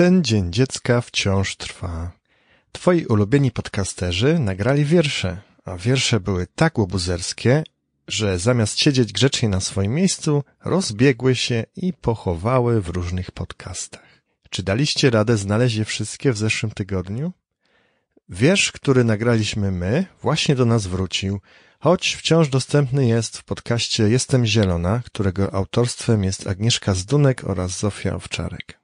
Ten dzień dziecka wciąż trwa. Twoi ulubieni podcasterzy nagrali wiersze, a wiersze były tak łobuzerskie, że zamiast siedzieć grzecznie na swoim miejscu, rozbiegły się i pochowały w różnych podcastach. Czy daliście radę znaleźć je wszystkie w zeszłym tygodniu? Wiersz, który nagraliśmy my, właśnie do nas wrócił, choć wciąż dostępny jest w podcaście Jestem Zielona, którego autorstwem jest Agnieszka Zdunek oraz Zofia Owczarek.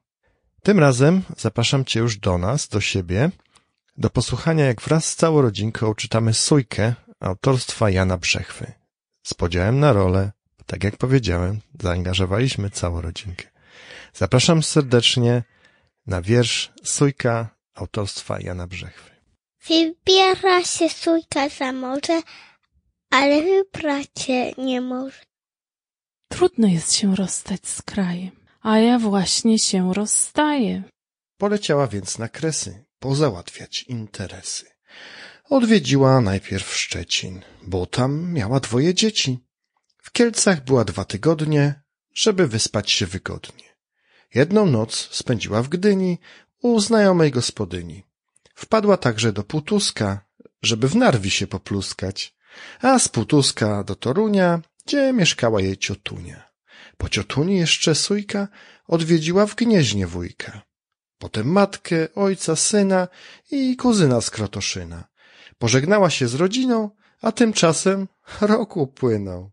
Tym razem zapraszam Cię już do nas, do siebie, do posłuchania jak wraz z całą rodzinką czytamy Sójkę autorstwa Jana Brzechwy. Z podziałem na rolę, tak jak powiedziałem, zaangażowaliśmy całą rodzinkę. Zapraszam serdecznie na wiersz Sójka autorstwa Jana Brzechwy. Wybiera się sójka za morze, ale wybrać się nie może. Trudno jest się rozstać z krajem, a ja właśnie się rozstaję. Poleciała więc na kresy, pozałatwiać interesy. Odwiedziła najpierw Szczecin, bo tam miała dwoje dzieci. W Kielcach była dwa tygodnie, żeby wyspać się wygodnie. Jedną noc spędziła w Gdyni u znajomej gospodyni. Wpadła także do Putuska, żeby w Narwi się popluskać, a z Putuska do Torunia, gdzie mieszkała jej ciotunia. Po ciotuni jeszcze sójka odwiedziła w Gnieźnie wujka. Potem matkę, ojca, syna i kuzyna z Krotoszyna. Pożegnała się z rodziną, a tymczasem rok upłynął.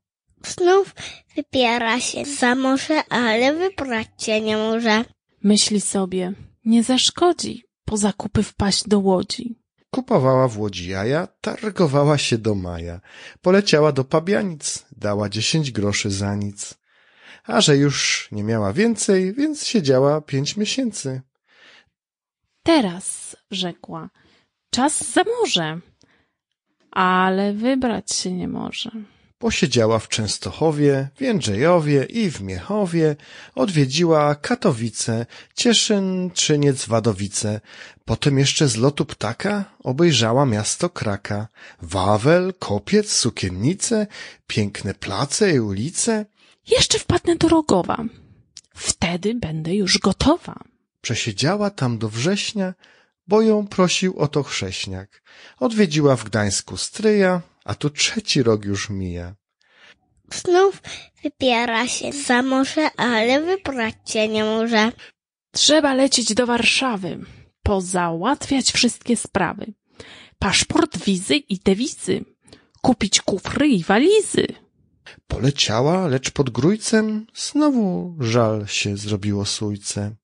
Znów wybiera się za morze, ale wybrać się nie może. Myśli sobie, nie zaszkodzi po zakupy wpaść do łodzi. Kupowała w Łodzi jaja, targowała się do maja. Poleciała do Pabianic, dała dziesięć groszy za nic. A że już nie miała więcej, więc siedziała pięć miesięcy. Teraz, rzekła, czas za morze, ale wybrać się nie może. Posiedziała w Częstochowie, w Jędrzejowie i w Miechowie, odwiedziła Katowice, Cieszyn, Czyniec, Wadowice. Potem jeszcze z lotu ptaka obejrzała miasto Kraka, Wawel, Kopiec, Sukiennice, piękne place i ulice. Jeszcze wpadnę do Rogowa. Wtedy będę już gotowa. Przesiedziała tam do września, bo ją prosił o to chrześniak. Odwiedziła w Gdańsku stryja, a tu trzeci rok już mija. Znów wybiera się za morze, ale wybrać się nie może. Trzeba lecieć do Warszawy, pozałatwiać wszystkie sprawy. Paszport, wizy i dewizy, kupić kufry i walizy. Poleciała, lecz pod grójcem znowu żal się zrobiło sójce.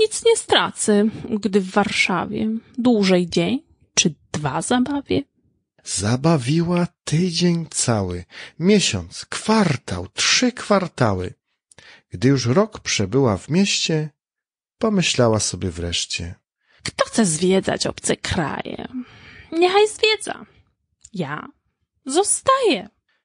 Nic nie stracę, gdy w Warszawie dłużej dzień czy dwa zabawię. Zabawiła tydzień cały, miesiąc, kwartał, trzy kwartały. Gdy już rok przebyła w mieście, pomyślała sobie wreszcie. Kto chce zwiedzać obce kraje? Niechaj zwiedza. Ja zostaję.